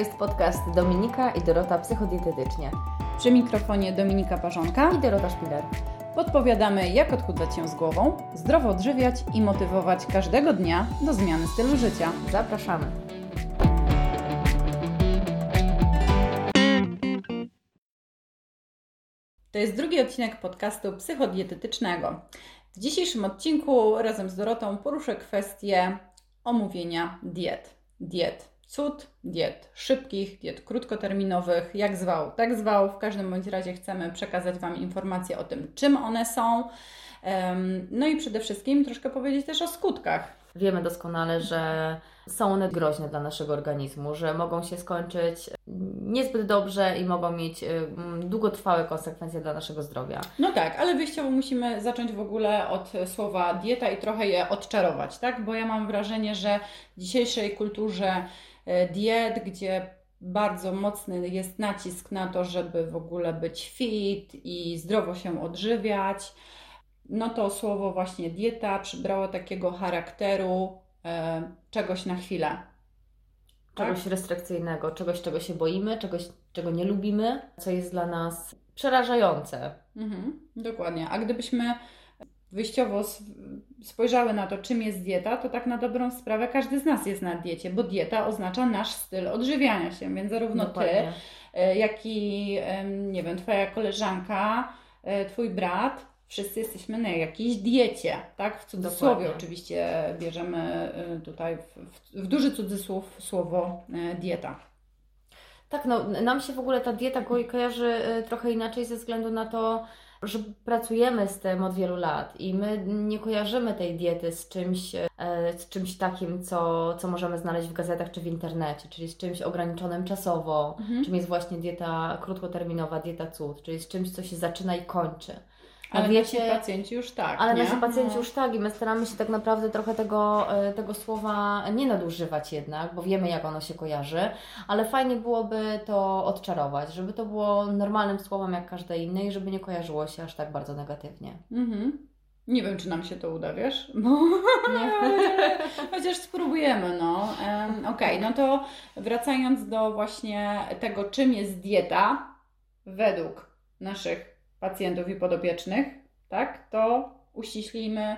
jest podcast Dominika i Dorota Psychodietetycznie. Przy mikrofonie Dominika Parzonka i Dorota Szpiler. Podpowiadamy, jak odchudzać się z głową, zdrowo odżywiać i motywować każdego dnia do zmiany stylu życia. Zapraszamy. To jest drugi odcinek podcastu psychodietetycznego. W dzisiejszym odcinku razem z Dorotą poruszę kwestię omówienia diet. Diet cud, diet szybkich, diet krótkoterminowych, jak zwał, tak zwał. W każdym bądź razie chcemy przekazać Wam informacje o tym, czym one są. No i przede wszystkim troszkę powiedzieć też o skutkach. Wiemy doskonale, że są one groźne dla naszego organizmu, że mogą się skończyć niezbyt dobrze i mogą mieć długotrwałe konsekwencje dla naszego zdrowia. No tak, ale wyjściowo musimy zacząć w ogóle od słowa dieta i trochę je odczarować, tak? Bo ja mam wrażenie, że w dzisiejszej kulturze diet, gdzie bardzo mocny jest nacisk na to, żeby w ogóle być fit i zdrowo się odżywiać. No to słowo właśnie dieta przybrało takiego charakteru e, czegoś na chwilę. Czegoś tak? restrykcyjnego, czegoś, czego się boimy, czegoś, czego nie lubimy, co jest dla nas przerażające. Mhm, dokładnie. A gdybyśmy wyjściowo spojrzały na to, czym jest dieta, to tak na dobrą sprawę każdy z nas jest na diecie, bo dieta oznacza nasz styl odżywiania się, więc zarówno Dokładnie. Ty, e, jak i nie wiem, Twoja koleżanka, e, Twój brat, wszyscy jesteśmy na jakiejś diecie, tak? W cudzysłowie Dokładnie. oczywiście bierzemy e, tutaj w, w, w duży cudzysłów słowo dieta. Tak, no nam się w ogóle ta dieta kojarzy trochę inaczej ze względu na to, że pracujemy z tym od wielu lat i my nie kojarzymy tej diety z czymś, e, z czymś takim, co, co możemy znaleźć w gazetach czy w internecie, czyli z czymś ograniczonym czasowo, mhm. czym jest właśnie dieta krótkoterminowa, dieta cud, czyli z czymś, co się zaczyna i kończy. Ale wiecie, nasi pacjenci już tak. Ale nie? nasi pacjenci no. już tak i my staramy się tak naprawdę trochę tego, e, tego słowa nie nadużywać jednak, bo wiemy jak ono się kojarzy, ale fajnie byłoby to odczarować, żeby to było normalnym słowem jak każde inne i żeby nie kojarzyło się aż tak bardzo negatywnie. Mhm. Nie wiem, czy nam się to uda, wiesz? Bo... Nie. Chociaż spróbujemy, no. Um, Okej, okay, no to wracając do właśnie tego, czym jest dieta według naszych pacjentów i podopiecznych, tak, to uściślimy,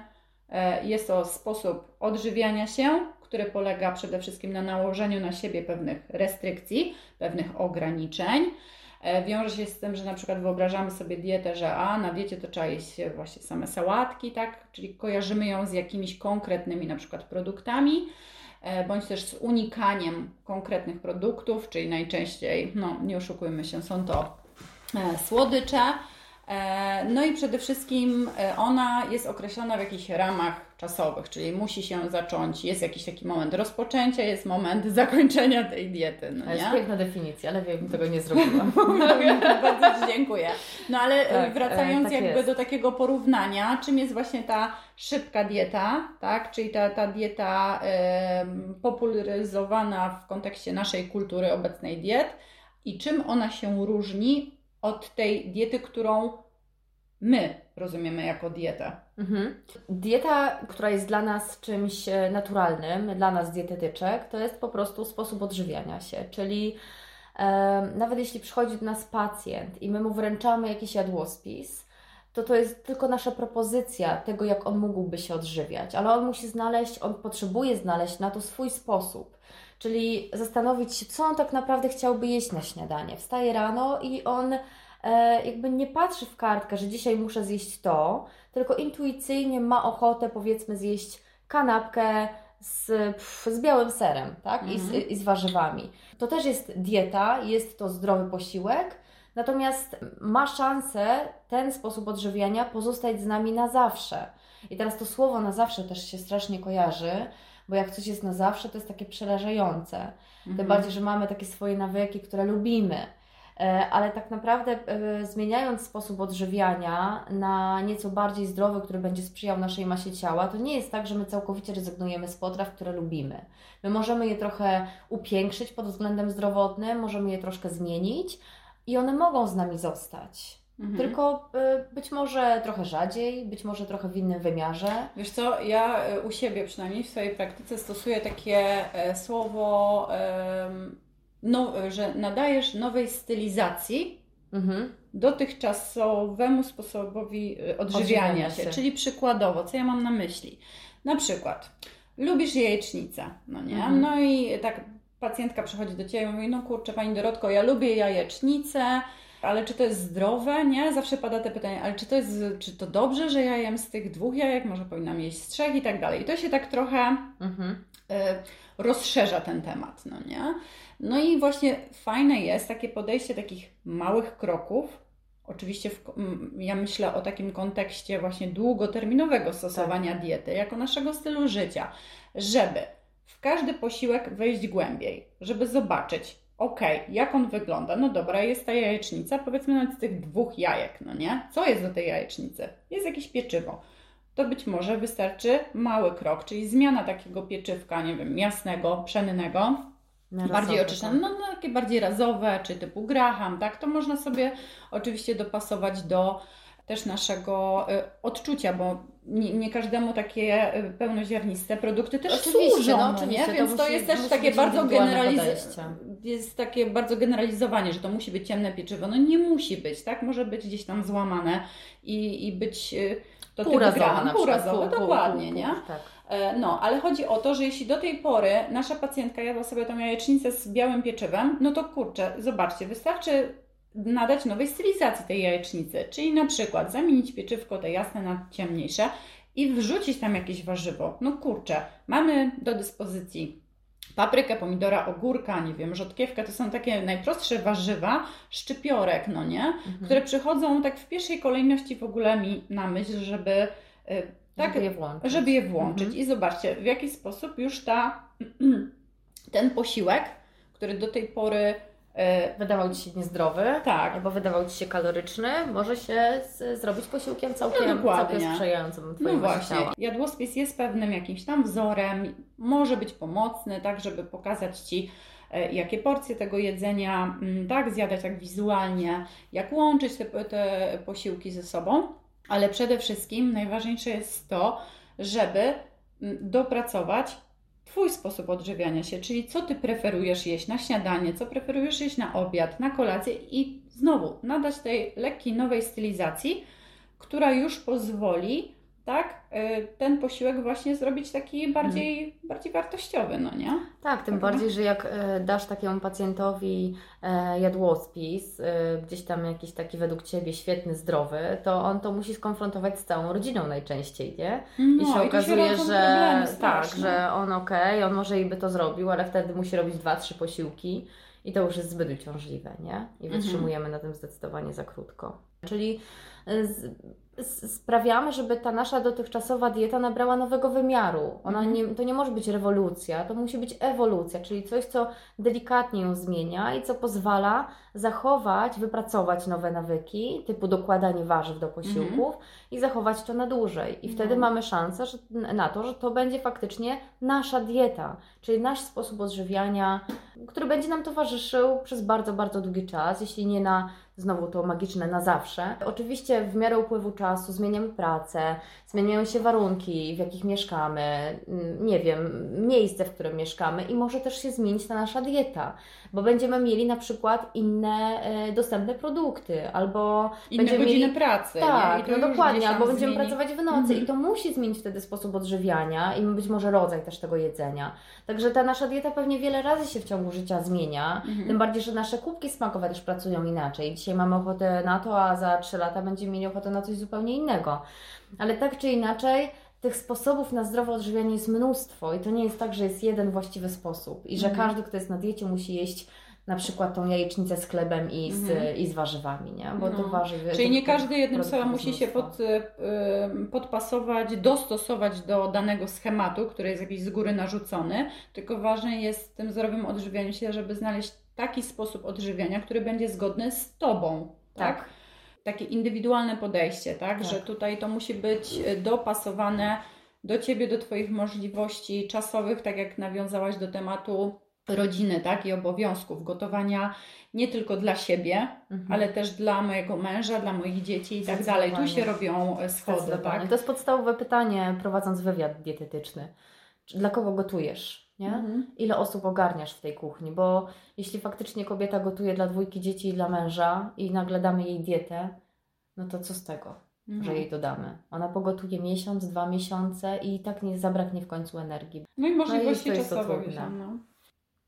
e, jest to sposób odżywiania się, który polega przede wszystkim na nałożeniu na siebie pewnych restrykcji, pewnych ograniczeń. E, wiąże się z tym, że na przykład wyobrażamy sobie dietę, że a na diecie to trzeba jeść właśnie same sałatki, tak? Czyli kojarzymy ją z jakimiś konkretnymi na przykład produktami, e, bądź też z unikaniem konkretnych produktów, czyli najczęściej, no nie oszukujmy się, są to słodycze, no i przede wszystkim e, ona jest określona w jakichś ramach czasowych, czyli musi się zacząć, jest jakiś taki moment rozpoczęcia, jest moment zakończenia tej diety. No nie? Jest piękna definicja, ale wiem, tego nie zrobiłam. Bardzo Ci dziękuję. No ale e, tak, wracając tak jakby jest. do takiego porównania, czym jest właśnie ta szybka dieta, tak? czyli ta, ta dieta y, popularyzowana w kontekście naszej kultury obecnej diet i czym ona się różni od tej diety, którą my rozumiemy jako dietę. Mhm. Dieta, która jest dla nas czymś e, naturalnym, dla nas dietetyczek, to jest po prostu sposób odżywiania się, czyli e, nawet jeśli przychodzi do nas pacjent i my mu wręczamy jakiś jadłospis, to to jest tylko nasza propozycja tego, jak on mógłby się odżywiać, ale on musi znaleźć, on potrzebuje znaleźć na to swój sposób. Czyli zastanowić się, co on tak naprawdę chciałby jeść na śniadanie. Wstaje rano i on e, jakby nie patrzy w kartkę, że dzisiaj muszę zjeść to, tylko intuicyjnie ma ochotę, powiedzmy, zjeść kanapkę z, pff, z białym serem tak? I, z, mhm. I z warzywami. To też jest dieta, jest to zdrowy posiłek, natomiast ma szansę ten sposób odżywiania pozostać z nami na zawsze. I teraz to słowo na zawsze też się strasznie kojarzy, bo jak coś jest na zawsze, to jest takie przerażające. Mhm. Tym bardziej, że mamy takie swoje nawyki, które lubimy. E, ale tak naprawdę e, zmieniając sposób odżywiania na nieco bardziej zdrowy, który będzie sprzyjał naszej masie ciała, to nie jest tak, że my całkowicie rezygnujemy z potraw, które lubimy. My możemy je trochę upiększyć pod względem zdrowotnym, możemy je troszkę zmienić i one mogą z nami zostać. Mhm. Tylko y, być może trochę rzadziej, być może trochę w innym wymiarze. Wiesz co, ja y, u siebie przynajmniej w swojej praktyce stosuję takie y, słowo no, że nadajesz nowej stylizacji mhm. dotychczasowemu sposobowi y, odżywiania, odżywiania się. się. Czyli przykładowo, co ja mam na myśli? Na przykład, lubisz jajecznicę, no nie? Mhm. No i tak pacjentka przychodzi do Ciebie i mówi, no kurczę Pani Dorotko, ja lubię jajecznicę, ale czy to jest zdrowe, nie? Zawsze pada te pytanie, ale czy to jest, czy to dobrze, że ja jem z tych dwóch jajek, może powinnam jeść z trzech i tak dalej. I to się tak trochę mhm. y, rozszerza ten temat, no nie? No i właśnie fajne jest takie podejście takich małych kroków, Oczywiście w, ja myślę o takim kontekście właśnie długoterminowego stosowania tak. diety, jako naszego stylu życia, żeby w każdy posiłek wejść głębiej, żeby zobaczyć, ok, jak on wygląda. No dobra, jest ta jajecznica, powiedzmy nawet z tych dwóch jajek, no nie? Co jest do tej jajecznicy? Jest jakieś pieczywo. To być może wystarczy mały krok, czyli zmiana takiego pieczywka, nie wiem, jasnego, pszennego, bardziej oczyszczone, tak. no, no, takie bardziej razowe, czy typu graham, tak? To można sobie oczywiście dopasować do też naszego y, odczucia, bo nie, nie, każdemu takie y, pełnoziarniste produkty też oczywiście, służą, no, oczywiście, nie? więc to, to musi, jest też takie bardzo generalizowane. Jest takie bardzo generalizowanie, że to musi być ciemne pieczywo. No nie musi być, tak? Może być gdzieś tam złamane i, i być y, to półrazowe, półrazowe, dokładnie, pół, pół, nie? Tak. E, no, ale chodzi o to, że jeśli do tej pory nasza pacjentka jadła sobie tą jajecznicę z białym pieczywem, no to kurczę, zobaczcie, wystarczy nadać nowej stylizacji tej jajecznicy, czyli na przykład zamienić pieczywko te jasne na ciemniejsze i wrzucić tam jakieś warzywo. No kurczę, mamy do dyspozycji paprykę, pomidora, ogórka, nie wiem, rzodkiewkę, to są takie najprostsze warzywa, szczypiorek, no nie, mhm. które przychodzą tak w pierwszej kolejności w ogóle mi na myśl, żeby y, tak, żeby je włączyć. Żeby je włączyć. Mhm. I zobaczcie, w jaki sposób już ta, ten posiłek, który do tej pory wydawał Ci się niezdrowy, tak. albo wydawał Ci się kaloryczny, może się z, zrobić posiłkiem całkiem, no, całkiem sprzyjającym Twojemu no właśnie. ciała. Jadłospis jest pewnym jakimś tam wzorem, może być pomocny, tak, żeby pokazać Ci, e, jakie porcje tego jedzenia, mm, tak, zjadać tak wizualnie, jak łączyć te, te posiłki ze sobą ale przede wszystkim najważniejsze jest to, żeby mm, dopracować Twój sposób odżywiania się, czyli co Ty preferujesz jeść na śniadanie, co preferujesz jeść na obiad, na kolację i znowu nadać tej lekkiej nowej stylizacji, która już pozwoli tak, y, ten posiłek właśnie zrobić taki bardziej, hmm. bardziej wartościowy, no nie? Tak, tym tak, bardziej, że jak y, dasz takiemu pacjentowi y, jadłospis, gdzieś tam jakiś taki według Ciebie świetny, zdrowy, to on to musi skonfrontować z całą rodziną najczęściej, nie? No, I się i okazuje, się że tak, że on okej, okay, on może i by to zrobił, ale wtedy musi robić dwa, trzy posiłki i to już jest zbyt uciążliwe, nie? I mhm. wytrzymujemy na tym zdecydowanie za krótko. Czyli sprawiamy, żeby ta nasza dotychczasowa dieta nabrała nowego wymiaru. Ona mhm. nie, to nie może być rewolucja, to musi być ewolucja, czyli coś, co delikatnie ją zmienia i co pozwala zachować, wypracować nowe nawyki, typu dokładanie warzyw do posiłków mhm. i zachować to na dłużej. I wtedy mhm. mamy szansę że, na to, że to będzie faktycznie nasza dieta, czyli nasz sposób odżywiania, który będzie nam towarzyszył przez bardzo, bardzo długi czas, jeśli nie na znowu to magiczne na zawsze. Oczywiście w miarę upływu czasu zmieniamy pracę, zmieniają się warunki, w jakich mieszkamy, mm, nie wiem, miejsce, w którym mieszkamy i może też się zmienić ta nasza dieta, bo będziemy mieli na przykład inne e, dostępne produkty, albo inne będziemy godziny mieli... pracy. Tak, no dokładnie, albo będziemy zmieni. pracować w nocy mhm. i to musi zmienić wtedy sposób odżywiania i być może rodzaj też tego jedzenia. Także ta nasza dieta pewnie wiele razy się w ciągu życia zmienia, mhm. tym bardziej, że nasze kubki smakowe też pracują inaczej. Dzisiaj mamy ochotę na to, a za 3 lata będziemy mieli ochotę na coś zupełnie innego. Ale tak czy inaczej, tych sposobów na zdrowe odżywianie jest mnóstwo i to nie jest tak, że jest jeden właściwy sposób i że mhm. każdy, kto jest na diecie, musi jeść na przykład tą jajecznicę z chlebem i z, mm. i z warzywami, nie? Bo no. to warzyw, Czyli nie każdy jednym słowem musi się pod, y, podpasować, dostosować do danego schematu, który jest jakiś z góry narzucony, tylko ważne jest w tym zdrowym odżywianiu się, żeby znaleźć taki sposób odżywiania, który będzie zgodny z Tobą, tak? tak? Takie indywidualne podejście, tak? tak? Że tutaj to musi być dopasowane do Ciebie, do Twoich możliwości czasowych, tak jak nawiązałaś do tematu rodziny, tak, i obowiązków, gotowania nie tylko dla siebie, mhm. ale też dla mojego męża, dla moich dzieci i tak dalej. Tu się robią e, schody, tak? To jest podstawowe pytanie, prowadząc wywiad dietetyczny. Dla kogo gotujesz? Nie? Mhm. Ile osób ogarniasz w tej kuchni, bo jeśli faktycznie kobieta gotuje dla dwójki dzieci i dla męża i nagle damy jej dietę, no to co z tego, mhm. że jej dodamy? Ona pogotuje miesiąc, dwa miesiące i tak nie zabraknie w końcu energii. No i możliwości no czasowe. No.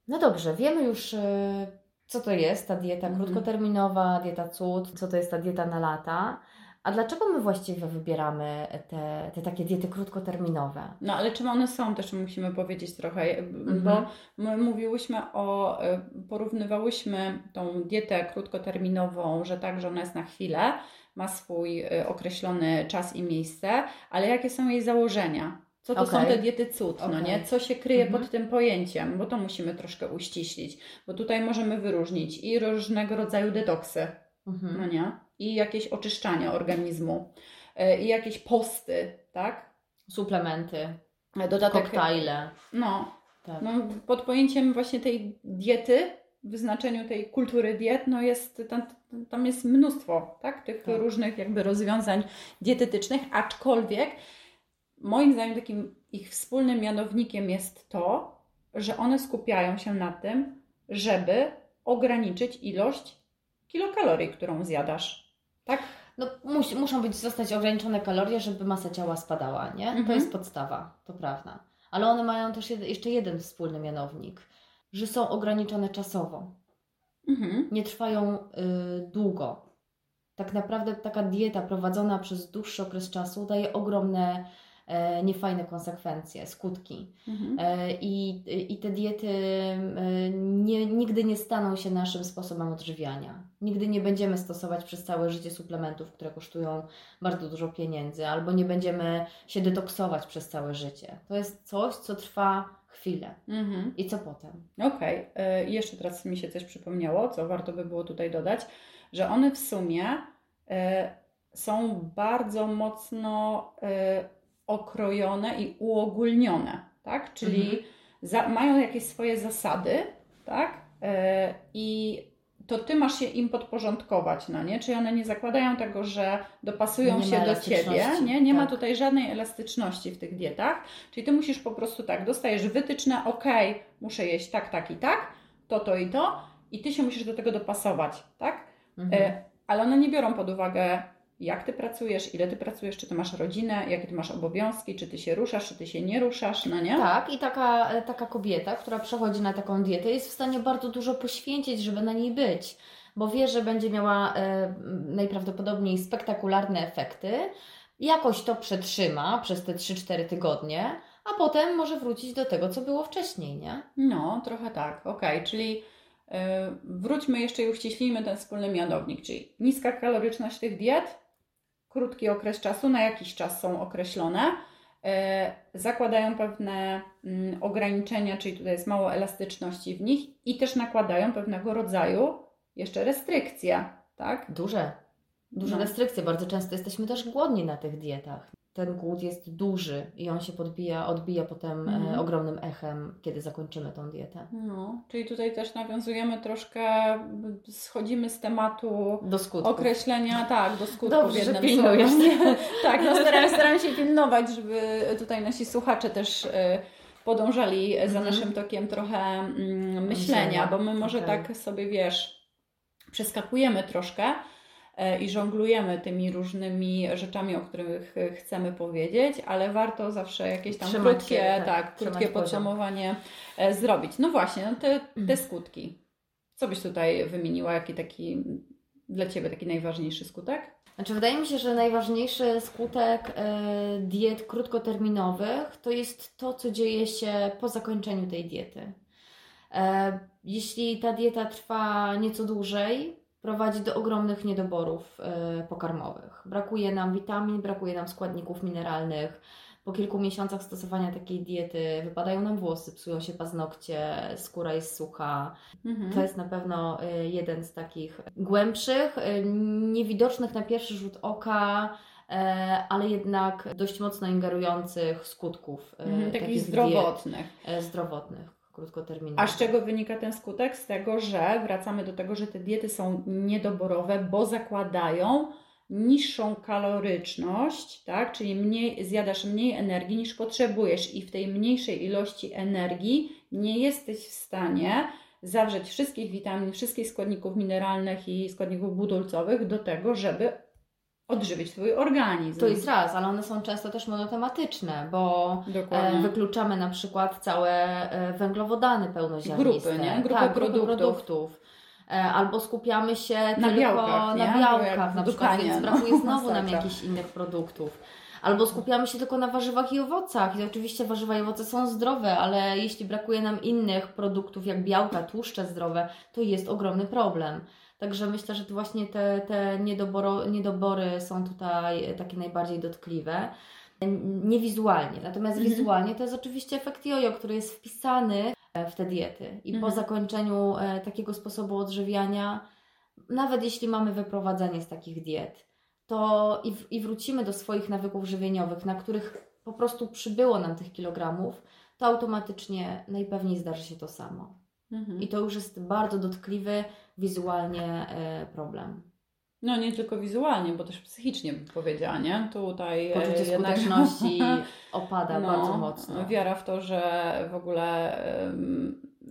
no dobrze, wiemy już y, co to jest ta dieta mhm. krótkoterminowa, dieta cud, co to jest ta dieta na lata. A dlaczego my właściwie wybieramy te, te takie diety krótkoterminowe? No ale czym one są, też musimy powiedzieć trochę, mhm. bo my mówiłyśmy o, y, porównywałyśmy tą dietę krótkoterminową, że tak, że ona jest na chwilę, ma swój y, określony czas i miejsce, ale jakie są jej założenia? Co to okay. są te diety cud, okay. no nie? Co się kryje mhm. pod tym pojęciem, bo to musimy troszkę uściślić, bo tutaj możemy wyróżnić i różnego rodzaju detoksy, mhm. no nie? I jakieś oczyszczania organizmu, y, i jakieś posty, tak? Suplementy, dodatek koktajle. No, tak. no, pod pojęciem właśnie tej diety, w znaczeniu tej kultury diet, no jest, tam, tam jest mnóstwo, tak? Tych tak. różnych jakby rozwiązań dietetycznych, aczkolwiek moim zdaniem takim ich wspólnym mianownikiem jest to, że one skupiają się na tym, żeby ograniczyć ilość kilokalorii, którą zjadasz. Tak? No, mus, muszą być zostać ograniczone kalorie, żeby masa ciała spadała, nie? Mhm. To jest podstawa, to prawda. Ale one mają też jed, jeszcze jeden wspólny mianownik, że są ograniczone czasowo. Mhm. Nie trwają y, długo. Tak naprawdę taka dieta prowadzona przez dłuższy okres czasu daje ogromne niefajne konsekwencje, skutki. Mhm. E, I, I te diety e, nie, nigdy nie staną się naszym sposobem odżywiania. Nigdy nie będziemy stosować przez całe życie suplementów, które kosztują bardzo dużo pieniędzy, albo nie będziemy się detoksować przez całe życie. To jest coś, co trwa chwilę. Mhm. I co potem? Okej, okay. jeszcze teraz mi się coś przypomniało, co warto by było tutaj dodać, że one w sumie y, są bardzo mocno y, okrojone i uogólnione, tak? Czyli mhm. za, mają jakieś swoje zasady, tak? E, I to ty masz się im podporządkować, no nie? Czyli one nie zakładają tego, że dopasują nie się do ciebie, nie? Nie tak. ma tutaj żadnej elastyczności w tych dietach. Czyli ty musisz po prostu tak, dostajesz wytyczne, ok, muszę jeść tak, tak i tak, to, to i to, i ty się musisz do tego dopasować, tak? Mhm. E, ale one nie biorą pod uwagę jak ty pracujesz, ile ty pracujesz, czy ty masz rodzinę, jakie ty masz obowiązki, czy ty się ruszasz, czy ty się nie ruszasz, no nie? Tak, i taka, e, taka kobieta, która przechodzi na taką dietę, jest w stanie bardzo dużo poświęcić, żeby na niej być, bo wie, że będzie miała e, najprawdopodobniej spektakularne efekty, jakoś to przetrzyma przez te 3-4 tygodnie, a potem może wrócić do tego, co było wcześniej, nie? No, trochę tak, okej, okay. czyli yy, wróćmy jeszcze i uściślijmy ten wspólny mianownik, czyli niska kaloryczność tych diet, krótki okres czasu, na jakiś czas są określone, e, zakładają pewne mm, ograniczenia, czyli tutaj jest mało elastyczności w nich i też nakładają pewnego rodzaju jeszcze restrykcje, tak? Duże. Duże no. restrykcje. Bardzo często jesteśmy też głodni na tych dietach ten głód jest duży i on się podbija, odbija potem mm. ogromnym echem, kiedy zakończymy tą dietę. No, czyli tutaj też nawiązujemy troszkę, schodzimy z tematu do skutków. określenia, tak, do skutków Dobrze, że tak, no staram, staram się pilnować, żeby tutaj nasi słuchacze też y, podążali za mm. naszym tokiem trochę mm, myślenia, bo my może okay. tak sobie, wiesz, przeskakujemy troszkę, E, i żonglujemy tymi różnymi rzeczami, o których chcemy powiedzieć, ale warto zawsze jakieś tam Trzymać krótkie, się, tak, tak krótkie podsumowanie poziom. E, zrobić. No właśnie, no te, te skutki. Co byś tutaj wymieniła? Jaki taki dla Ciebie taki najważniejszy skutek? Znaczy, wydaje mi się, że najważniejszy skutek e, diet krótkoterminowych to jest to, co dzieje się po zakończeniu tej diety. Jeśli ta dieta trwa nieco dłużej, prowadzi do ogromnych niedoborów e, pokarmowych. Brakuje nam witamin, brakuje nam składników mineralnych. Po kilku miesiącach stosowania takiej diety wypadają nam włosy, psują się paznokcie, skóra jest sucha. Mhm. To jest na pewno e, jeden z takich głębszych, e, niewidocznych na pierwszy rzut oka, ale jednak dość mocno ingerujących skutków. Mhm, takich, takich zdrowotnych. Diet, zdrowotnych krótkoterminowe. A z czego wynika ten skutek? Z tego, że wracamy do tego, że te diety są niedoborowe, bo zakładają niższą kaloryczność, tak? czyli mniej, zjadasz mniej energii niż potrzebujesz i w tej mniejszej ilości energii nie jesteś w stanie zawrzeć wszystkich witamin, wszystkich składników mineralnych i składników budulcowych do tego, żeby odżywić Twój organizm. To jest raz, ale one są często też monotematyczne, bo e, Dokładnie. wykluczamy na przykład całe e, węglowodany pełnoziarniste. Grupy, nie? Grupy, tak, produktów. produktów. E, albo skupiamy się na tylko białkach, na białkach, na przykład, więc brakuje no. znowu nam jakichś innych produktów. Albo skupiamy się tylko na warzywach i owocach. I oczywiście warzywa i owoce są zdrowe, ale jeśli brakuje nam innych produktów, jak białka, tłuszcze zdrowe, to jest ogromny problem. Także myślę, że to właśnie te, te niedoboro, niedobory są tutaj takie najbardziej dotkliwe. Niewizualnie. Natomiast mhm. wizualnie to jest oczywiście efekt jojo, który jest wpisany w te diety. I mhm. po zakończeniu e, takiego sposobu odżywiania, nawet jeśli mamy wyprowadzenie z takich diet, to i, w, i wrócimy do swoich nawyków żywieniowych, na których po prostu przybyło nam tych kilogramów, to automatycznie najpewniej zdarzy się to samo. Mhm. I to już jest bardzo dotkliwy wizualnie e, problem. No nie tylko wizualnie, bo też psychicznie bym powiedziała, nie? Tutaj e, Poczucie jednak... skuteczności opada no, bardzo mocno. Wiara w to, że w ogóle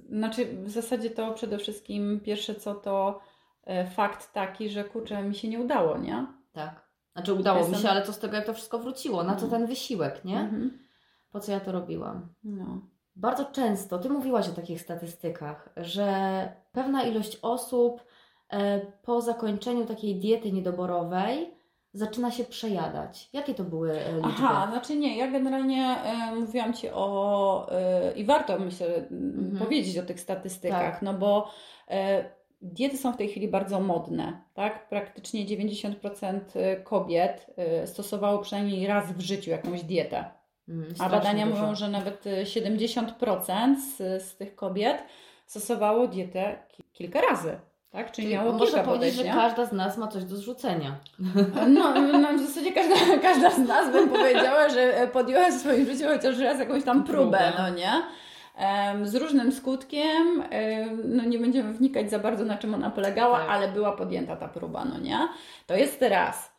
znaczy w zasadzie to przede wszystkim pierwsze co to e, fakt taki, że kurczę, mi się nie udało, nie? Tak. Znaczy udało Jestem... mi się, ale co z tego, jak to wszystko wróciło? Na co ten wysiłek, nie? Mhm. Po co ja to robiłam? No. Bardzo często, Ty mówiłaś o takich statystykach, że pewna ilość osób e, po zakończeniu takiej diety niedoborowej zaczyna się przejadać. Jakie to były e, liczby? Aha, znaczy nie, ja generalnie e, mówiłam Ci o e, i warto myślę mhm. powiedzieć o tych statystykach, tak. no bo e, diety są w tej chwili bardzo modne, tak? Praktycznie 90% kobiet stosowało przynajmniej raz w życiu jakąś dietę. Mm, A badania dużo. mówią, że nawet 70% z, z tych kobiet stosowało dietę kilka razy. Tak? Czyli, Czyli miało kilka podejść, że każda z nas ma coś do zrzucenia. No, no w zasadzie każda, każda z nas bym powiedziała, że podjęła w swoim życiu chociaż raz jakąś tam próbę, no nie? Z różnym skutkiem, no nie będziemy wnikać za bardzo na czym ona polegała, tak. ale była podjęta ta próba, no nie? To jest raz.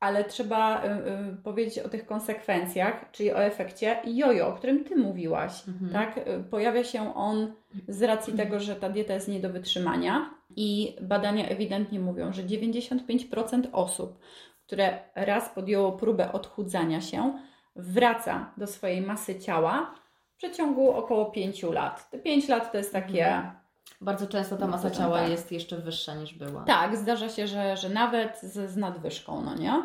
Ale trzeba y, y, powiedzieć o tych konsekwencjach, czyli o efekcie jojo, o którym Ty mówiłaś. Mhm. Tak? Y, pojawia się on z racji tego, że ta dieta jest nie do wytrzymania i badania ewidentnie mówią, że 95% osób, które raz podjęło próbę odchudzania się, wraca do swojej masy ciała w przeciągu około 5 lat. Te 5 lat to jest takie mhm. Bardzo często ta masa ciała tak. jest jeszcze wyższa niż była. Tak, zdarza się, że, że nawet z, z nadwyżką, no nie?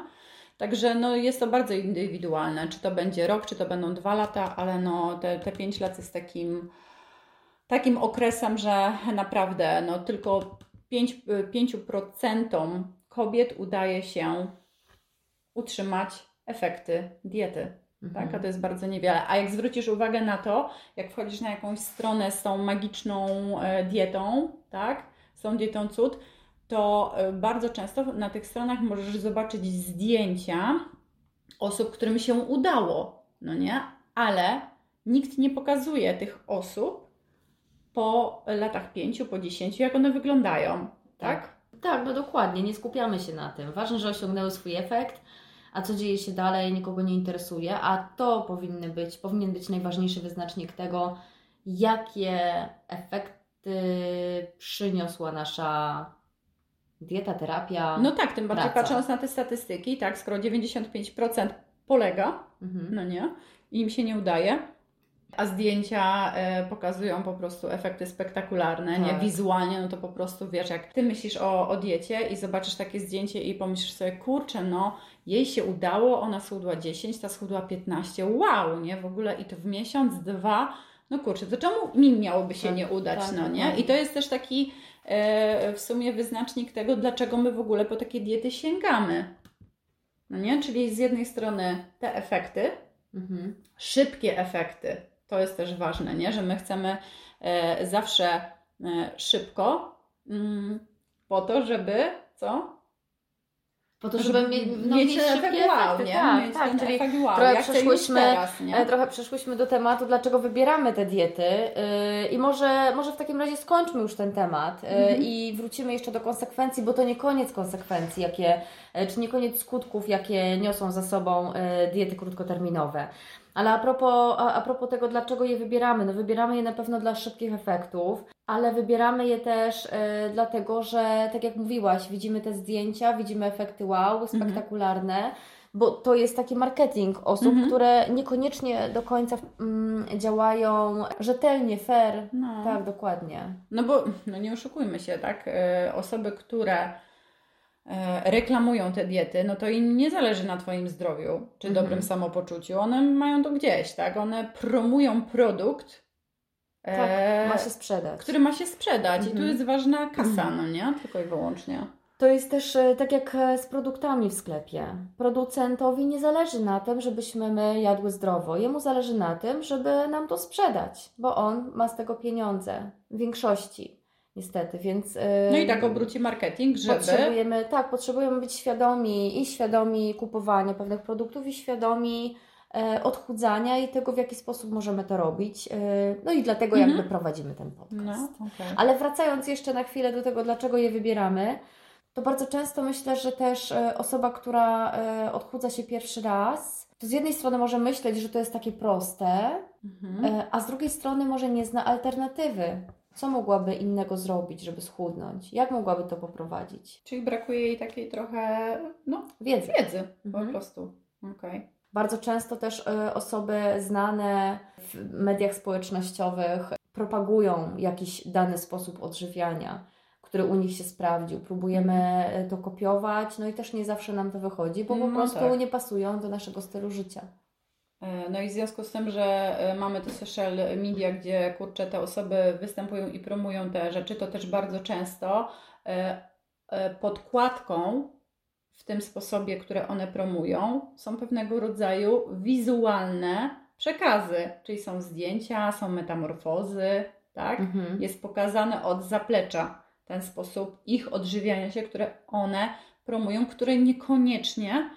Także no, jest to bardzo indywidualne, czy to będzie rok, czy to będą dwa lata, ale no, te, te pięć lat jest takim, takim okresem, że naprawdę no, tylko 5%, 5% kobiet udaje się utrzymać efekty diety. Mhm. Tak? A to jest bardzo niewiele. A jak zwrócisz uwagę na to, jak wchodzisz na jakąś stronę z tą magiczną e, dietą, tak? z tą dietą cud, to e, bardzo często na tych stronach możesz zobaczyć zdjęcia osób, którym się udało, no nie? Ale nikt nie pokazuje tych osób po latach pięciu, po dziesięciu, jak one wyglądają, tak? Tak, tak no dokładnie, nie skupiamy się na tym. Ważne, że osiągnęły swój efekt, a co dzieje się dalej, nikogo nie interesuje, a to powinny być, powinien być najważniejszy wyznacznik tego, jakie efekty przyniosła nasza dieta, terapia. No tak, tym bardziej praca. patrząc na te statystyki, tak, skoro 95% polega, mhm. no nie, im się nie udaje, a zdjęcia e, pokazują po prostu efekty spektakularne, tak. nie? Wizualnie, no to po prostu wiesz, jak ty myślisz o, o diecie i zobaczysz takie zdjęcie i pomyślisz sobie, kurczę, no jej się udało, ona schudła 10, ta schudła 15, wow, nie? W ogóle i to w miesiąc, dwa, no kurczę, to czemu mi miałoby się tak, nie udać, tak, no nie? I to jest też taki e, w sumie wyznacznik tego, dlaczego my w ogóle po takie diety sięgamy. No nie? Czyli z jednej strony te efekty, mhm. szybkie efekty, to jest też ważne, nie? Że my chcemy e, zawsze e, szybko mm, po to, żeby co? Po to, żeby, żeby no, mieć, szybkie wow, nie? Tak, mieć tak, czyli wow. trochę, przeszłyśmy, teraz, e, trochę przeszłyśmy do tematu, dlaczego wybieramy te diety yy, i może, może w takim razie skończmy już ten temat yy, mm -hmm. i wrócimy jeszcze do konsekwencji, bo to nie koniec konsekwencji, jakie, yy, czy nie koniec skutków, jakie niosą za sobą diety krótkoterminowe. Ale a propos, a, a propos tego, dlaczego je wybieramy, no wybieramy je na pewno dla szybkich efektów, ale wybieramy je też y, dlatego, że tak jak mówiłaś, widzimy te zdjęcia, widzimy efekty wow, mhm. spektakularne. Mhm bo to jest taki marketing osób, mhm. które niekoniecznie do końca mm, działają rzetelnie, fair. No. Tak, dokładnie. No bo no nie oszukujmy się, tak? Y, osoby, które E, reklamują te diety, no to im nie zależy na Twoim zdrowiu czy mhm. dobrym samopoczuciu. One mają to gdzieś, tak? One promują produkt, tak, e, ma się sprzedać. Który ma się sprzedać mhm. i tu mhm. jest ważna kasa, mhm. no nie? Tylko i wyłącznie. To jest też e, tak jak z produktami w sklepie. Producentowi nie zależy na tym, żebyśmy my jadły zdrowo. Jemu zależy na tym, żeby nam to sprzedać, bo on ma z tego pieniądze w większości niestety, więc... No i tak obróci marketing, żeby... Potrzebujemy, tak, potrzebujemy być świadomi i świadomi kupowania pewnych produktów i świadomi e, odchudzania i tego, w jaki sposób możemy to robić. E, no i dlatego mhm. jakby prowadzimy ten podcast. No, okay. Ale wracając jeszcze na chwilę do tego, dlaczego je wybieramy, to bardzo często myślę, że też e, osoba, która odchudza się pierwszy raz, to z jednej strony może myśleć, że to jest takie proste, mhm. a z drugiej strony może nie zna alternatywy. Co mogłaby innego zrobić, żeby schudnąć? Jak mogłaby to poprowadzić? Czyli brakuje jej takiej trochę no, wiedzy. Wiedzy mhm. po prostu. Okay. Bardzo często też y, osoby znane w mediach społecznościowych propagują jakiś dany sposób odżywiania, który u nich się sprawdził. Próbujemy mhm. to kopiować, no i też nie zawsze nam to wychodzi, bo po no prostu tak. nie pasują do naszego stylu życia. E, no i w związku z tym, że e, mamy te social media, gdzie kurczę te osoby występują i promują te rzeczy, to też bardzo często e, podkładką w tym sposobie, które one promują, są pewnego rodzaju wizualne przekazy, czyli są zdjęcia, są metamorfozy, tak? Mhm. Jest pokazane od zaplecza ten sposób ich odżywiania się, które one promują, które niekoniecznie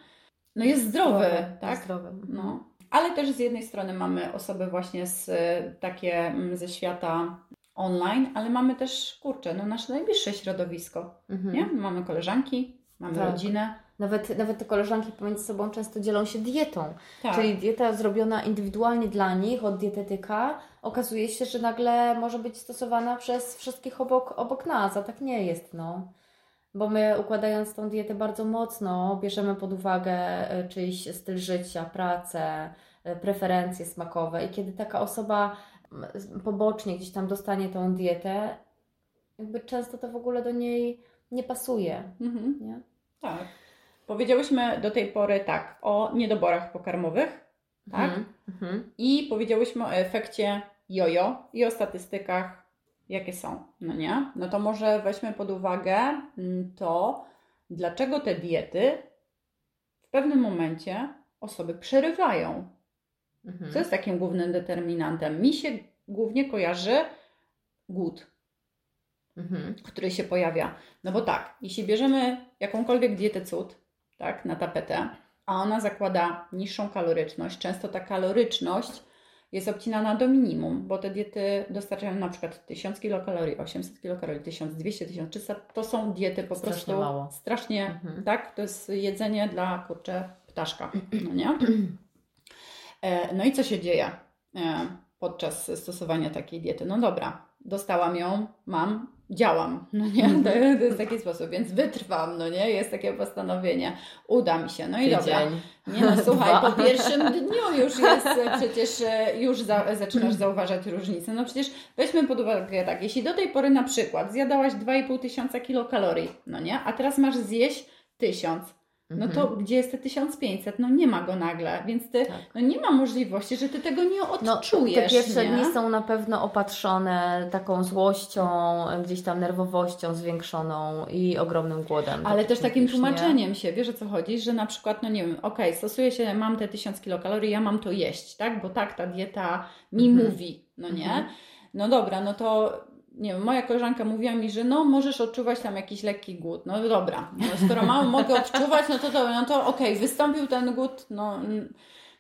no jest zdrowy, zdrowy tak? Zdrowy. No. Ale też z jednej strony mamy osoby właśnie z takie mm, ze świata online, ale mamy też, kurczę, no nasze najbliższe środowisko, mhm. nie? Mamy koleżanki, mamy tak. rodzinę. Nawet, nawet te koleżanki pomiędzy sobą często dzielą się dietą. Tak. Czyli dieta zrobiona indywidualnie dla nich od dietetyka okazuje się, że nagle może być stosowana przez wszystkich obok, obok nas, a tak nie jest. No bo my układając tą dietę bardzo mocno bierzemy pod uwagę e, czyjś styl życia, pracę, e, preferencje smakowe i kiedy taka osoba pobocznie gdzieś tam dostanie tą dietę, jakby często to w ogóle do niej nie pasuje. Mhm. Nie? Tak. Powiedziałyśmy do tej pory tak o niedoborach pokarmowych, tak? Mhm. mhm. I powiedziałyśmy o efekcie jojo i o statystykach jakie są, no nie? No to może weźmy pod uwagę mm, to, dlaczego te diety w pewnym momencie osoby przerywają. Mhm. Co jest takim głównym determinantem? Mi się głównie kojarzy głód, mhm. który się pojawia. No bo tak, jeśli bierzemy jakąkolwiek dietę cud, tak, na tapetę, a ona zakłada niższą kaloryczność, często ta kaloryczność jest obcinana do minimum, bo te diety dostarczają na przykład 1000 kilokalorii, 800 kilokalorii, 1200, 1300. To są diety po strasznie prostu mało. strasznie, mhm. tak? To jest jedzenie dla kurczę ptaszka, no nie? E, no i co się dzieje e, podczas stosowania takiej diety? No dobra, dostałam ją, mam, działam, no nie, to, to, jest taki sposób, więc wytrwam, no nie, jest takie postanowienie, uda mi się, no i Tydzień. dobra. Nie no, słuchaj, po pierwszym dniu już jest, przecież e, już za, zaczynasz zauważać różnicę, no przecież weźmy pod uwagę tak, jeśli do tej pory na przykład zjadałaś 2,5 tysiąca kilokalorii, no nie, a teraz masz zjeść tysiąc, no to mhm. gdzie jest te 1500? No nie ma go nagle, więc ty, tak. no nie ma możliwości, że ty tego nie odczujesz. No, te pierwsze nie? dni są na pewno opatrzone taką złością, gdzieś tam nerwowością zwiększoną i ogromnym głodem. Ale tak też takim tłumaczeniem nie? się, wiesz o co chodzi, że na przykład, no nie wiem, okej, okay, stosuję się, mam te 1000 kilokalorii, ja mam to jeść, tak? Bo tak ta dieta mi mhm. mówi, no nie? Mhm. No dobra, no to nie wiem, moja koleżanka mówiła mi, że no możesz odczuwać tam jakiś lekki głód. No dobra, no, skoro mam, mogę odczuwać, no to, to, no to okej, okay, wystąpił ten głód, no,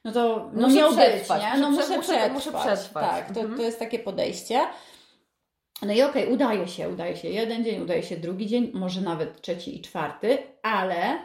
no to no miał być, nie? No muszę, muszę, przetrwać. Muszę przetrwać. Tak, to, mhm. to jest takie podejście. No i okej, okay, udaje się, udaje się jeden dzień, udaje się drugi dzień, może nawet trzeci i czwarty, ale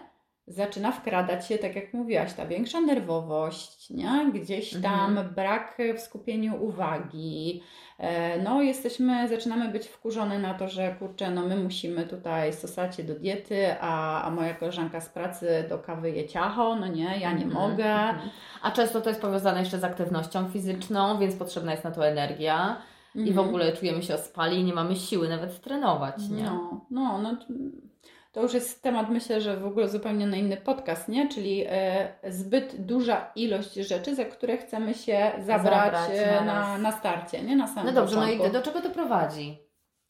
zaczyna wkradać się, tak jak mówiłaś, ta większa nerwowość, nie? gdzieś tam mhm. brak w skupieniu uwagi. E, no, jesteśmy, zaczynamy być wkurzone na to, że kurczę, no my musimy tutaj stosać się do diety, a, a moja koleżanka z pracy do kawy je ciacho, no nie, ja nie mhm. mogę. Mhm. A często to jest powiązane jeszcze z aktywnością fizyczną, więc potrzebna jest na to energia. I w ogóle czujemy się ospali i nie mamy siły nawet trenować, nie? No, no, no to już jest temat, myślę, że w ogóle zupełnie na inny podcast, nie? Czyli e, zbyt duża ilość rzeczy, za które chcemy się zabrać, zabrać e, na, na starcie, nie? Na samym No dobrze, początku. no i do czego to prowadzi?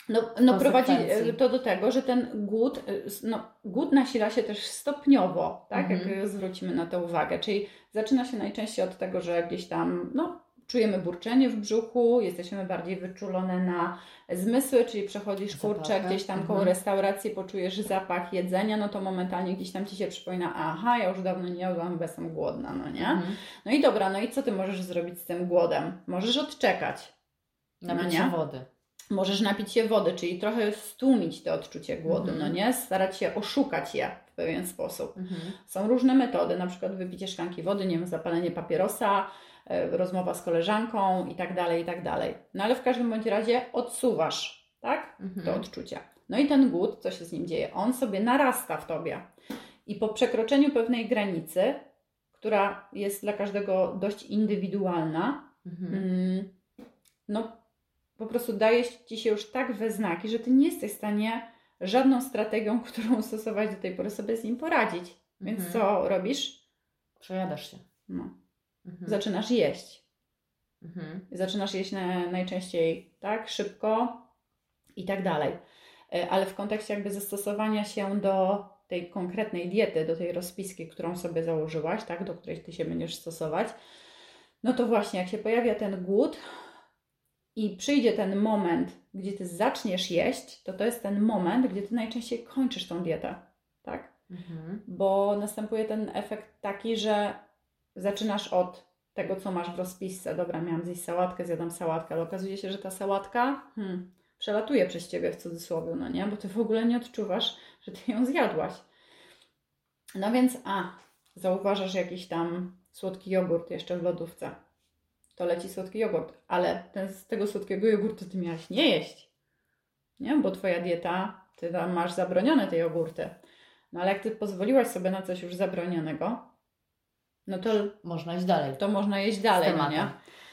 No, no prowadzi e, to do tego, że ten głód, no, głód nasila się też stopniowo, tak? Mhm. Jak zwrócimy na to uwagę. Czyli zaczyna się najczęściej od tego, że gdzieś tam, no, czujemy burczenie w brzuchu, jesteśmy bardziej wyczulone na zmysły, czyli przechodzisz kurczę gdzieś tam koło mhm. restauracji, poczujesz zapach jedzenia, no to momentalnie gdzieś tam Ci się przypomina, aha, ja już dawno nie jadłam, bo jestem głodna, no nie? Mhm. No i dobra, no i co Ty możesz zrobić z tym głodem? Możesz odczekać. Napić no się wody. Możesz napić się wody, czyli trochę stłumić to odczucie głodu, no mhm. nie? Starać się oszukać je w pewien sposób. Mhm. Są różne metody, na przykład wypicie szklanki wody, nie wiem, zapalenie papierosa, rozmowa z koleżanką i tak dalej, i tak dalej. No ale w każdym bądź razie odsuwasz, tak? Mhm. To odczucia. No i ten głód, co się z nim dzieje? On sobie narasta w tobie. I po przekroczeniu pewnej granicy, która jest dla każdego dość indywidualna, mhm. Mm, no po prostu daje ci się już tak we znaki, że ty nie jesteś w stanie żadną strategią, którą stosować do tej pory sobie z nim poradzić. Więc mhm. co robisz? Przejadasz się. No mhm. zaczynasz jeść. Mhm. Zaczynasz jeść na, najczęściej tak, szybko i tak dalej. E, ale w kontekście jakby zastosowania się do tej konkretnej diety, do tej rozpiski, którą sobie założyłaś, tak, do której Ty się będziesz stosować, no to właśnie jak się pojawia ten głód i przyjdzie ten moment, gdzie Ty zaczniesz jeść, to to jest ten moment, gdzie Ty najczęściej kończysz tą dietę, tak? Mhm. Bo następuje ten efekt taki, że zaczynasz od tego, co masz w rozpisce. Dobra, miałam zjeść sałatkę, zjadam sałatkę, ale okazuje się, że ta sałatka hmm, przelatuje przez Ciebie w cudzysłowie, no nie? Bo Ty w ogóle nie odczuwasz, że Ty ją zjadłaś. No więc, a, zauważasz jakiś tam słodki jogurt jeszcze w lodówce. To leci słodki jogurt, ale ten, z tego słodkiego jogurtu Ty miałaś nie jeść. Nie? Bo Twoja dieta, Ty tam masz zabronione te jogurty. No ale jak Ty pozwoliłaś sobie na coś już zabronionego, no to można iść dalej. To można iść dalej, no nie?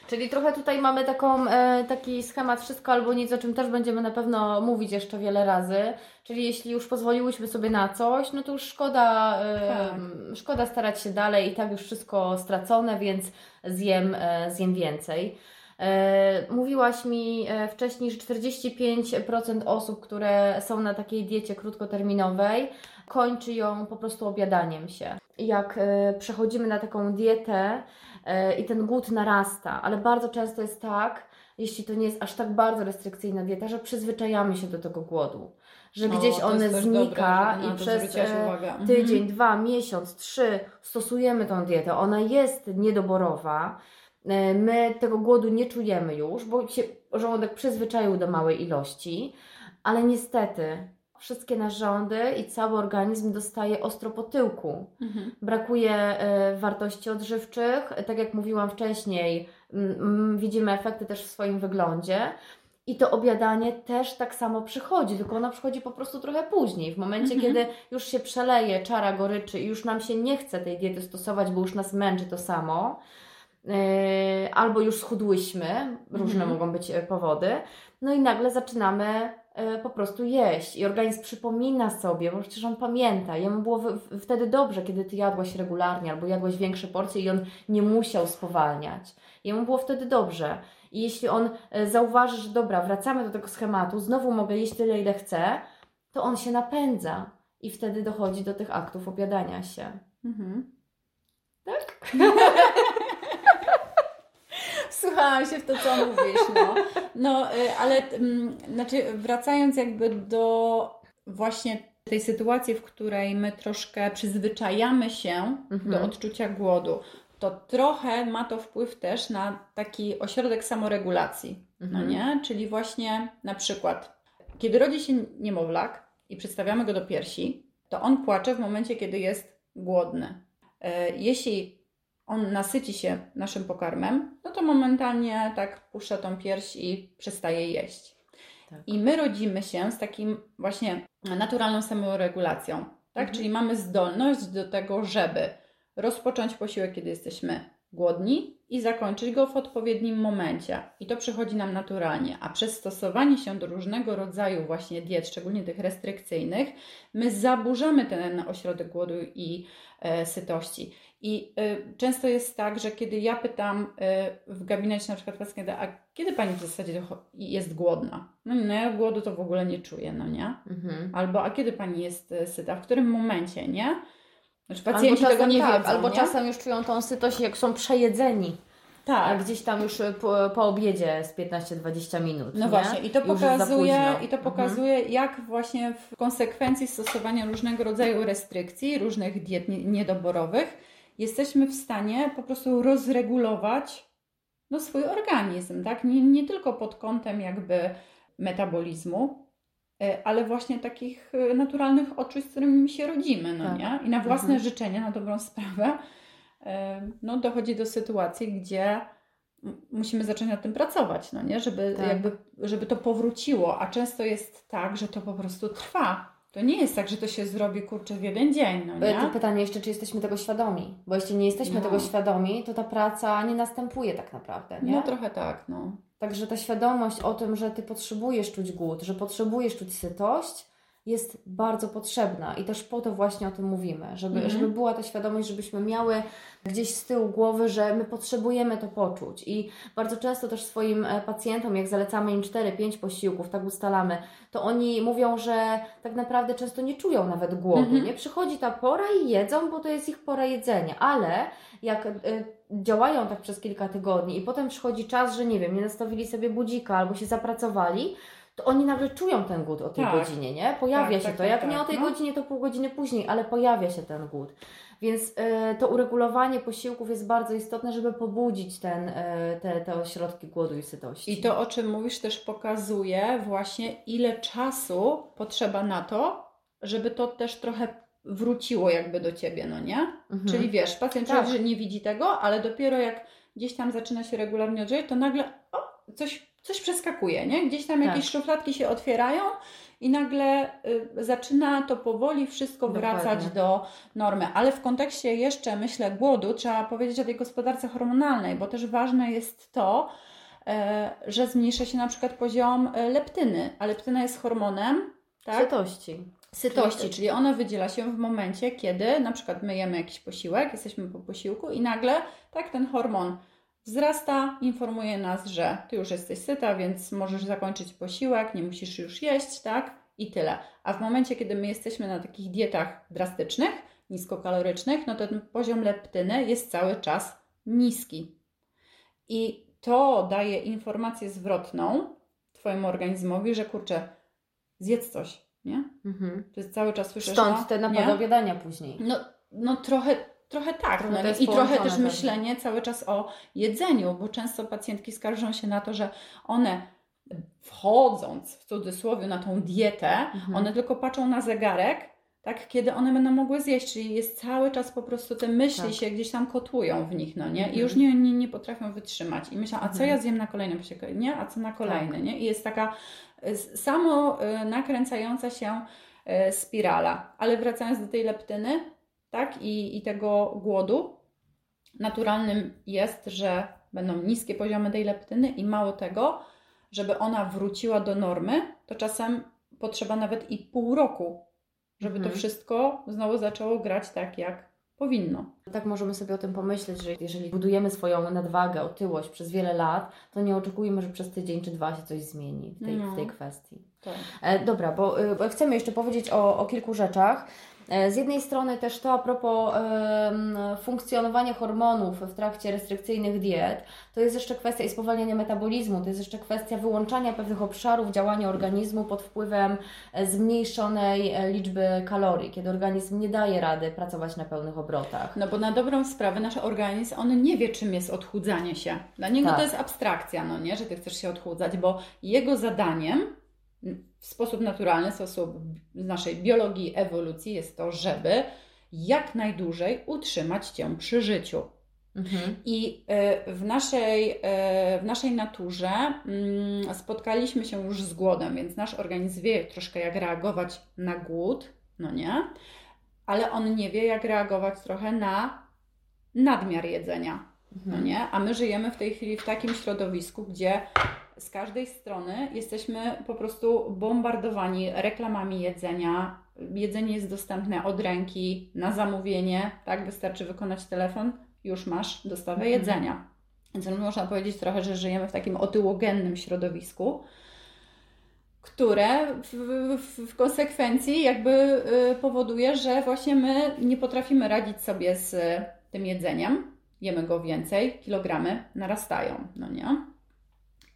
Czyli trochę tutaj mamy taką, e, taki schemat wszystko albo nic, o czym też będziemy na pewno mówić jeszcze wiele razy. Czyli jeśli już pozwoliłyśmy sobie na coś, no to już szkoda, e, tak. szkoda starać się dalej i tak już wszystko stracone, więc zjem, e, zjem więcej. E, mówiłaś mi e, wcześniej, że 45% osób, które są na takiej diecie krótkoterminowej, kończy ją po prostu obiadaniem się. Jak e, przechodzimy na taką dietę i ten głód narasta, ale bardzo często jest tak, jeśli to nie jest aż tak bardzo restrykcyjna dieta, że przyzwyczajamy się do tego głodu. Że gdzieś on znika dobre, i przez tydzień, mhm. dwa, miesiąc, trzy stosujemy tą dietę. Ona jest niedoborowa, E, my tego głodu nie czujemy już, bo się żołądek przyzwyczaił do małej ilości, ale niestety wszystkie narządy i cały organizm dostaje ostro po tyłku. Mhm. Brakuje e, wartości odżywczych, tak jak mówiłam wcześniej, widzimy efekty też w swoim wyglądzie. I to obiadanie też tak samo przychodzi, tylko ono przychodzi po prostu trochę później. W momencie, mhm. kiedy już się przeleje czara goryczy i już nam się nie chce tej diety stosować, bo już nas męczy to samo, E, albo już schudłyśmy, różne mhm. mogą być e, powody, no i nagle zaczynamy po prostu jeść i organizm przypomina sobie, bo przecież on pamięta, jemu było wtedy dobrze, kiedy ty jadłaś regularnie albo jadłaś większe porcje i on nie musiał spowalniać. Jemu było wtedy dobrze. I jeśli on zauważy, że dobra, wracamy do tego schematu, znowu mogę jeść tyle, ile chcę, to on się napędza i wtedy dochodzi do tych aktów obiadania się. Mhm. Tak? Wsłuchałam się w to, co mówisz, no. No, y, ale mm, znaczy wracając jakby do właśnie tej sytuacji, w której my troszkę przyzwyczajamy się mhm. do odczucia głodu, to trochę ma to wpływ też na taki ośrodek samoregulacji, no mhm. no nie? Czyli właśnie na przykład, kiedy rodzi się niemowlak i przedstawiamy go do piersi, to on płacze w momencie, kiedy jest głodny. E, jeśli on nasyci się naszym pokarmem, no to momentalnie tak puszcza tą pierś i przestaje jeść. Tak. I my rodzimy się z takim właśnie naturalną samoregulacją, tak? Mhm. Czyli mamy zdolność do tego, żeby rozpocząć posiłek, kiedy jesteśmy głodni i zakończyć go w odpowiednim momencie. I to przychodzi nam naturalnie. A przez stosowanie się do różnego rodzaju właśnie diet, szczególnie tych restrykcyjnych, my zaburzamy ten ośrodek głodu i e, sytości. I y, często jest tak, że kiedy ja pytam y, w gabinecie na przykład pacjenta, a kiedy pani w zasadzie jest głodna? No no ja głodu to w ogóle nie czuję, no nie? Mhm. Albo a kiedy pani jest y, syta? W którym momencie, nie? Znaczy pacjenci albo tego nie tak, wiedzą, Albo nie? czasem już czują tą sytość, jak są przejedzeni. Tak. Gdzieś tam już po, po obiedzie z 15-20 minut. No nie? właśnie, i to pokazuje, i to mhm. pokazuje mhm. jak właśnie w konsekwencji stosowania różnego rodzaju restrykcji, różnych diet niedoborowych, jesteśmy w stanie po prostu rozregulować no, swój organizm, tak? Nie, nie tylko pod kątem jakby metabolizmu, e, ale właśnie takich e, naturalnych odczuć, z którymi się rodzimy, no tak. nie? I na własne mhm. życzenie, na dobrą sprawę, e, no dochodzi do sytuacji, gdzie musimy zacząć nad tym pracować, no nie? Żeby, tak. jakby, żeby to powróciło, a często jest tak, że to po prostu trwa. To nie jest tak, że to się zrobi kurczę w jeden dzień, no nie? To pytanie jeszcze, czy jesteśmy tego świadomi? Bo jeśli nie jesteśmy no. tego świadomi, to ta praca nie następuje tak naprawdę, nie? No trochę tak, no. Także ta świadomość o tym, że Ty potrzebujesz czuć głód, że potrzebujesz czuć sytość, jest bardzo potrzebna i też po to właśnie o tym mówimy, żeby, mhm. żeby była ta świadomość, żebyśmy miały gdzieś z tyłu głowy, że my potrzebujemy to poczuć i bardzo często też swoim e, pacjentom, jak zalecamy im 4-5 posiłków, tak ustalamy, to oni mówią, że tak naprawdę często nie czują nawet głodu, mhm. nie? Przychodzi ta pora i jedzą, bo to jest ich pora jedzenia, ale jak y, działają tak przez kilka tygodni i potem przychodzi czas, że nie wiem, nie nastawili sobie budzika albo się zapracowali, to oni nagle czują ten głód o tej tak. godzinie, nie? Pojawia tak, się tak, to. Jak tak, nie o tej no. godzinie, to pół godziny później, ale pojawia się ten głód. Więc y, to uregulowanie posiłków jest bardzo istotne, żeby pobudzić ten, y, te, te ośrodki głodu i sytości. I to, o czym mówisz, też pokazuje właśnie, ile czasu potrzeba na to, żeby to też trochę wróciło jakby do Ciebie, no nie? Mhm. Czyli wiesz, pacjent tak. że nie widzi tego, ale dopiero jak gdzieś tam zaczyna się regularnie odżywiać, to nagle o, coś coś przeskakuje, nie? Gdzieś tam jakieś tak. szufladki się otwierają i nagle y, zaczyna to powoli wszystko Dokładnie. wracać do normy. Ale w kontekście jeszcze, myślę, głodu trzeba powiedzieć o tej gospodarce hormonalnej, bo też ważne jest to, y, że zmniejsza się na przykład poziom y, leptyny, a leptyna jest hormonem tak? sytości. Sytości, czyli ona wydziela się w momencie, kiedy na przykład my jemy jakiś posiłek, jesteśmy po posiłku i nagle tak ten hormon wzrasta, informuje nas, że ty już jesteś syta, więc możesz zakończyć posiłek, nie musisz już jeść, tak? I tyle. A w momencie, kiedy my jesteśmy na takich dietach drastycznych, niskokalorycznych, no to ten poziom leptyny jest cały czas niski. I to daje informację zwrotną Twojemu organizmowi, że kurczę, zjedz coś, nie? Mhm. To jest cały czas słyszysz, Stąd no, te napadowiadania później. No, no trochę, Trochę tak. No, I trochę też myślenie cały czas o jedzeniu, bo często pacjentki skarżą się na to, że one wchodząc w cudzysłowie na tą dietę, mhm. one tylko patrzą na zegarek, tak, kiedy one będą mogły zjeść, czyli jest cały czas po prostu te myśli tak. się gdzieś tam kotłują w nich, no nie? Mhm. I już nie, nie, nie potrafią wytrzymać. I myślą, a co mhm. ja zjem na kolejnym posiłku, nie? A co na kolejny, tak. nie? I jest taka y, samo y, nakręcająca się y, spirala. Ale wracając do tej leptyny, tak? I, i tego głodu. Naturalnym jest, że będą niskie poziomy tej leptyny i mało tego, żeby ona wróciła do normy, to czasem potrzeba nawet i pół roku, żeby mhm. to wszystko znowu zaczęło grać tak, jak powinno. Tak możemy sobie o tym pomyśleć, że jeżeli budujemy swoją nadwagę, otyłość przez wiele lat, to nie oczekujmy, że przez tydzień czy dwa się coś zmieni w tej, no. w tej kwestii. Tak. E, dobra, bo, y, bo chcemy jeszcze powiedzieć o, o kilku rzeczach. E, z jednej strony też to a propos funkcjonowania hormonów w trakcie restrykcyjnych diet, to jest jeszcze kwestia i spowalniania metabolizmu, to jest jeszcze kwestia wyłączania pewnych obszarów działania organizmu pod wpływem e, zmniejszonej e, liczby kalorii, kiedy organizm nie daje rady pracować na pełnych obrotach. No bo na dobrą sprawę nasz organizm, on nie wie czym jest odchudzanie się. Dla niego tak. to jest abstrakcja, no nie, że Ty chcesz się odchudzać, bo jego zadaniem w sposób naturalny, w sposób naszej biologii, ewolucji jest to, żeby jak najdłużej utrzymać Cię przy życiu. Mhm. I e, w naszej, e, w naszej naturze mm, spotkaliśmy się już z głodem, więc nasz organizm wie troszkę jak reagować na głód, no nie? Ale on nie wie jak reagować trochę na nadmiar jedzenia, no mhm. nie? A my żyjemy w tej chwili w takim środowisku, gdzie z każdej strony jesteśmy po prostu bombardowani reklamami jedzenia. Jedzenie jest dostępne od ręki, na zamówienie, tak? Wystarczy wykonać telefon, już masz dostawę mhm. jedzenia. Więc można powiedzieć trochę, że żyjemy w takim otyłogennym środowisku, które w, w, w konsekwencji jakby y, powoduje, że właśnie my nie potrafimy radzić sobie z tym jedzeniem. Jemy go więcej, kilogramy narastają, no nie?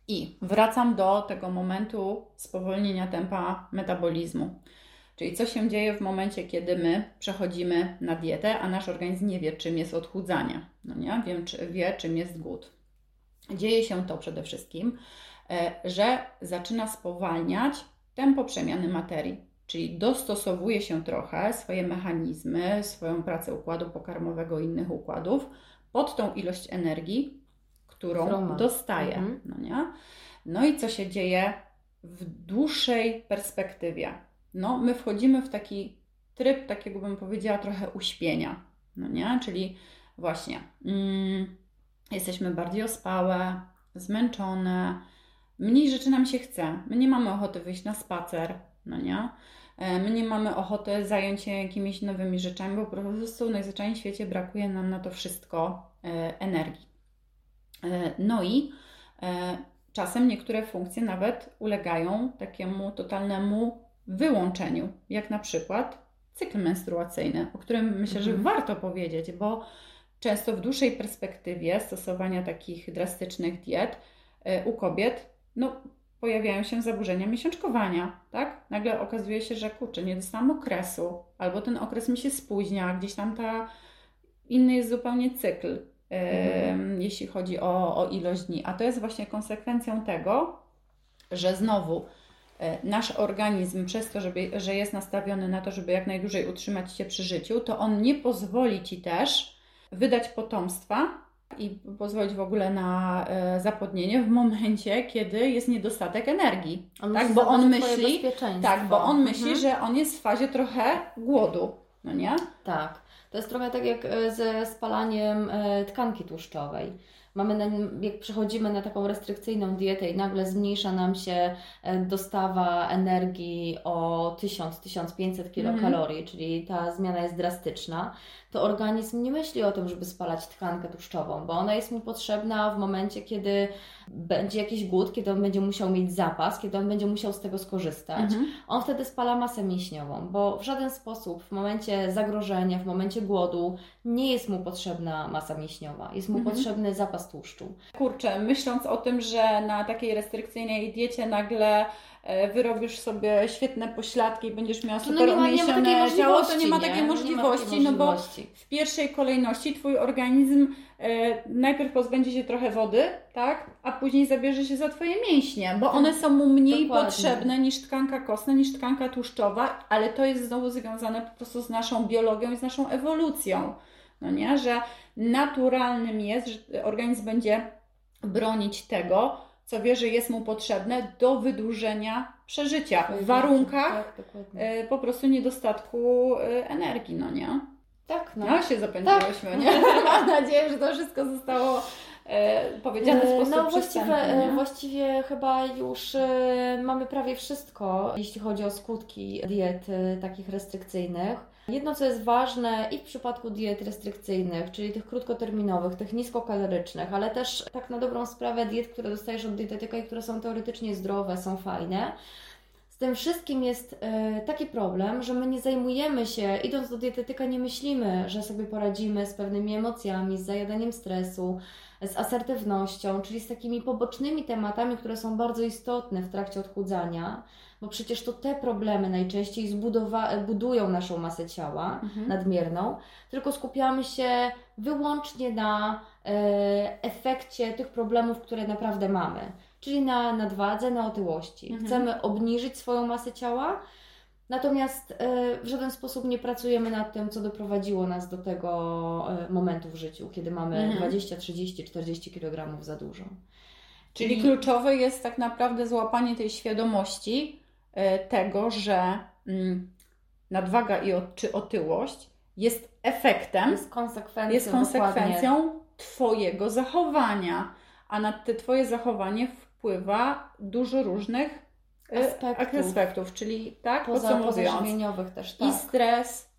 I wracam do tego momentu spowolnienia tempa metabolizmu. Czyli co się dzieje w momencie, kiedy my przechodzimy na dietę, a nasz organizm nie wie, czym jest odchudzanie. No nie? Wiem, czy, wie, czym jest głód. Dzieje się to przede wszystkim, e, że zaczyna spowalniać tempo przemiany materii, czyli dostosowuje się trochę swoje mechanizmy, swoją pracę układu pokarmowego i innych układów pod tą ilość energii, którą dostaje. Mhm. No, nie? no i co się dzieje w dłuższej perspektywie? No, my wchodzimy w taki tryb, takiego bym powiedziała, trochę uśpienia. No nie? Czyli właśnie mm, jesteśmy bardziej ospałe, zmęczone, mniej rzeczy nam się chce. My nie mamy ochoty wyjść na spacer, no nie? E, my nie mamy ochoty zająć się jakimiś nowymi rzeczami, bo po prostu najzwyczajniej w świecie brakuje nam na to wszystko e, energii. E, no i e, czasem niektóre funkcje nawet ulegają takiemu totalnemu wyłączeniu, jak na przykład cykl menstruacyjny, o którym myślę, że mhm. warto powiedzieć, bo często w dłuższej perspektywie stosowania takich drastycznych diet e, u kobiet no, pojawiają się zaburzenia miesiączkowania, tak? Nagle okazuje się, że kurczę, nie dostałam okresu, albo ten okres mi się spóźnia, gdzieś tam ta inny jest zupełnie cykl. Jeśli chodzi o, o ilość dni. A to jest właśnie konsekwencją tego, że znowu e, nasz organizm, przez to, żeby, że jest nastawiony na to, żeby jak najdłużej utrzymać się przy życiu, to on nie pozwoli ci też wydać potomstwa i pozwolić w ogóle na e, zapłodnienie w momencie, kiedy jest niedostatek energii. On tak, bo on myśli, tak, bo on myśli, mhm. że on jest w fazie trochę głodu, no nie? Tak. To jest trochę tak jak e, ze spalaniem e, tkanki tłuszczowej. Mamy na, jak przechodzimy na taką restrykcyjną dietę i nagle zmniejsza nam się e, dostawa energii o 1000-1500 kilokalorii, mm. czyli ta zmiana jest drastyczna, to organizm nie myśli o tym, żeby spalać tkankę tłuszczową, bo ona jest mu potrzebna w momencie, kiedy będzie jakiś głód, kiedy on będzie musiał mieć zapas, kiedy on będzie musiał z tego skorzystać. Mhm. On wtedy spala masę mięśniową, bo w żaden sposób w momencie zagrożenia, w momencie głodu nie jest mu potrzebna masa mięśniowa, jest mu mhm. potrzebny zapas tłuszczu. Kurczę, myśląc o tym, że na takiej restrykcyjnej diecie nagle wyrobisz sobie świetne pośladki i będziesz miała super no umięśnione ciało, to nie ma takiej możliwości, no bo w pierwszej kolejności Twój organizm e, najpierw pozbędzie się trochę wody, tak, a później zabierze się za Twoje mięśnie, bo one są mu mniej Dokładnie. potrzebne niż tkanka kostna, niż tkanka tłuszczowa, ale to jest znowu związane po prostu z naszą biologią i z naszą ewolucją, no nie, że naturalnym jest, że organizm będzie bronić tego, co wie, że jest mu potrzebne do wydłużenia przeżycia w warunkach tak, po prostu niedostatku e, energii, no nie? Tak, no. No się zapędziłyśmy, tak. nie? Mam nadzieję, że to wszystko zostało e, powiedziane w e, sposób No właściwie, właściwie chyba już mamy prawie wszystko, jeśli chodzi o skutki diet takich restrykcyjnych. Jedno, co jest ważne i w przypadku diet restrykcyjnych, czyli tych krótkoterminowych, tych niskokalorycznych, ale też tak na dobrą sprawę diet, które dostajesz od dietetyka i które są teoretycznie zdrowe, są fajne, z tym wszystkim jest e, taki problem, że my nie zajmujemy się, idąc do dietetyka, nie myślimy, że sobie poradzimy z pewnymi emocjami, z zajadaniem stresu, z asertywnością, czyli z takimi pobocznymi tematami, które są bardzo istotne w trakcie odchudzania, bo przecież to te problemy najczęściej zbudowa- budują naszą masę ciała Mhm. nadmierną, tylko skupiamy się wyłącznie na e, efekcie tych problemów, które naprawdę mamy, czyli na nadwadze, na otyłości. Mhm. Chcemy obniżyć swoją masę ciała, natomiast e, w żaden sposób nie pracujemy nad tym, co doprowadziło nas do tego e, momentu w życiu, kiedy mamy Mhm. 20, 30, 40 kg za dużo. Czyli kluczowe jest tak naprawdę złapanie tej świadomości e, tego, że mm, nadwaga i czy otyłość jest efektem, jest konsekwencją, jest konsekwencją Twojego zachowania, a na te Twoje zachowanie wpływa dużo różnych e, Aspektów. aspektów czyli tak, Poza, pozażywieniowych też, i tak. stres,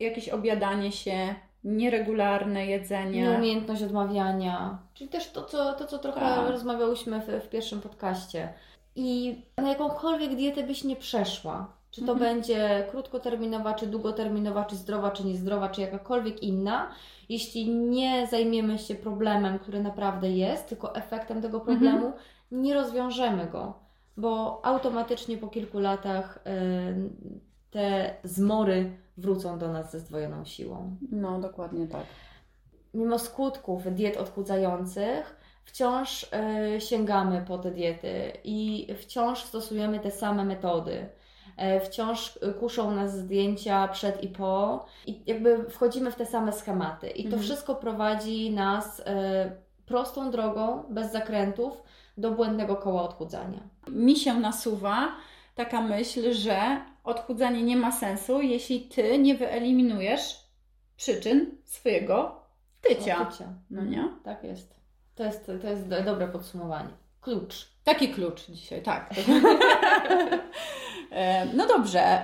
jakieś objadanie się, nieregularne jedzenie. Nieumiejętność odmawiania, czyli też to, co, to, co trochę Tak. rozmawiałyśmy w, w pierwszym podcaście. I na jakąkolwiek dietę byś nie przeszła, czy to Mhm. będzie krótkoterminowa, czy długoterminowa, czy zdrowa, czy niezdrowa, czy jakakolwiek inna, jeśli nie zajmiemy się problemem, który naprawdę jest, tylko efektem tego Mhm. Nie rozwiążemy go, bo automatycznie po kilku latach y, te zmory wrócą do nas ze zdwojoną siłą No, dokładnie tak. mimo skutków diet odchudzających, wciąż y, sięgamy po te diety i wciąż stosujemy te same metody. E, Wciąż y, kuszą nas zdjęcia przed i po, i jakby wchodzimy w te same schematy. I to Mhm. wszystko prowadzi nas y, prostą drogą, bez zakrętów, do błędnego koła odchudzania. mi się nasuwa taka myśl, że odchudzanie nie ma sensu, jeśli ty nie wyeliminujesz przyczyn swojego tycia. Tycia. No nie? Tak jest. To jest, to jest do- dobre podsumowanie. Klucz. Taki klucz dzisiaj, tak. E, no dobrze,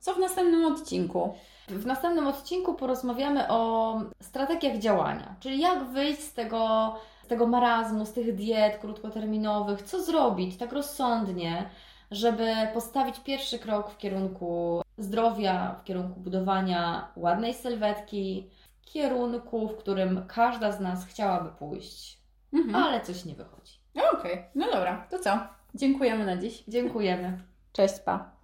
co w następnym odcinku? W następnym odcinku porozmawiamy o strategiach działania, czyli jak wyjść z tego, z tego marazmu, z tych diet krótkoterminowych, co zrobić tak rozsądnie, żeby postawić pierwszy krok w kierunku zdrowia, w kierunku budowania ładnej sylwetki, w kierunku, w którym każda z nas chciałaby pójść, Mhm. ale coś nie wychodzi. Okej, no dobra, to co? Dziękujemy na dziś. Dziękujemy. Cześć, pa.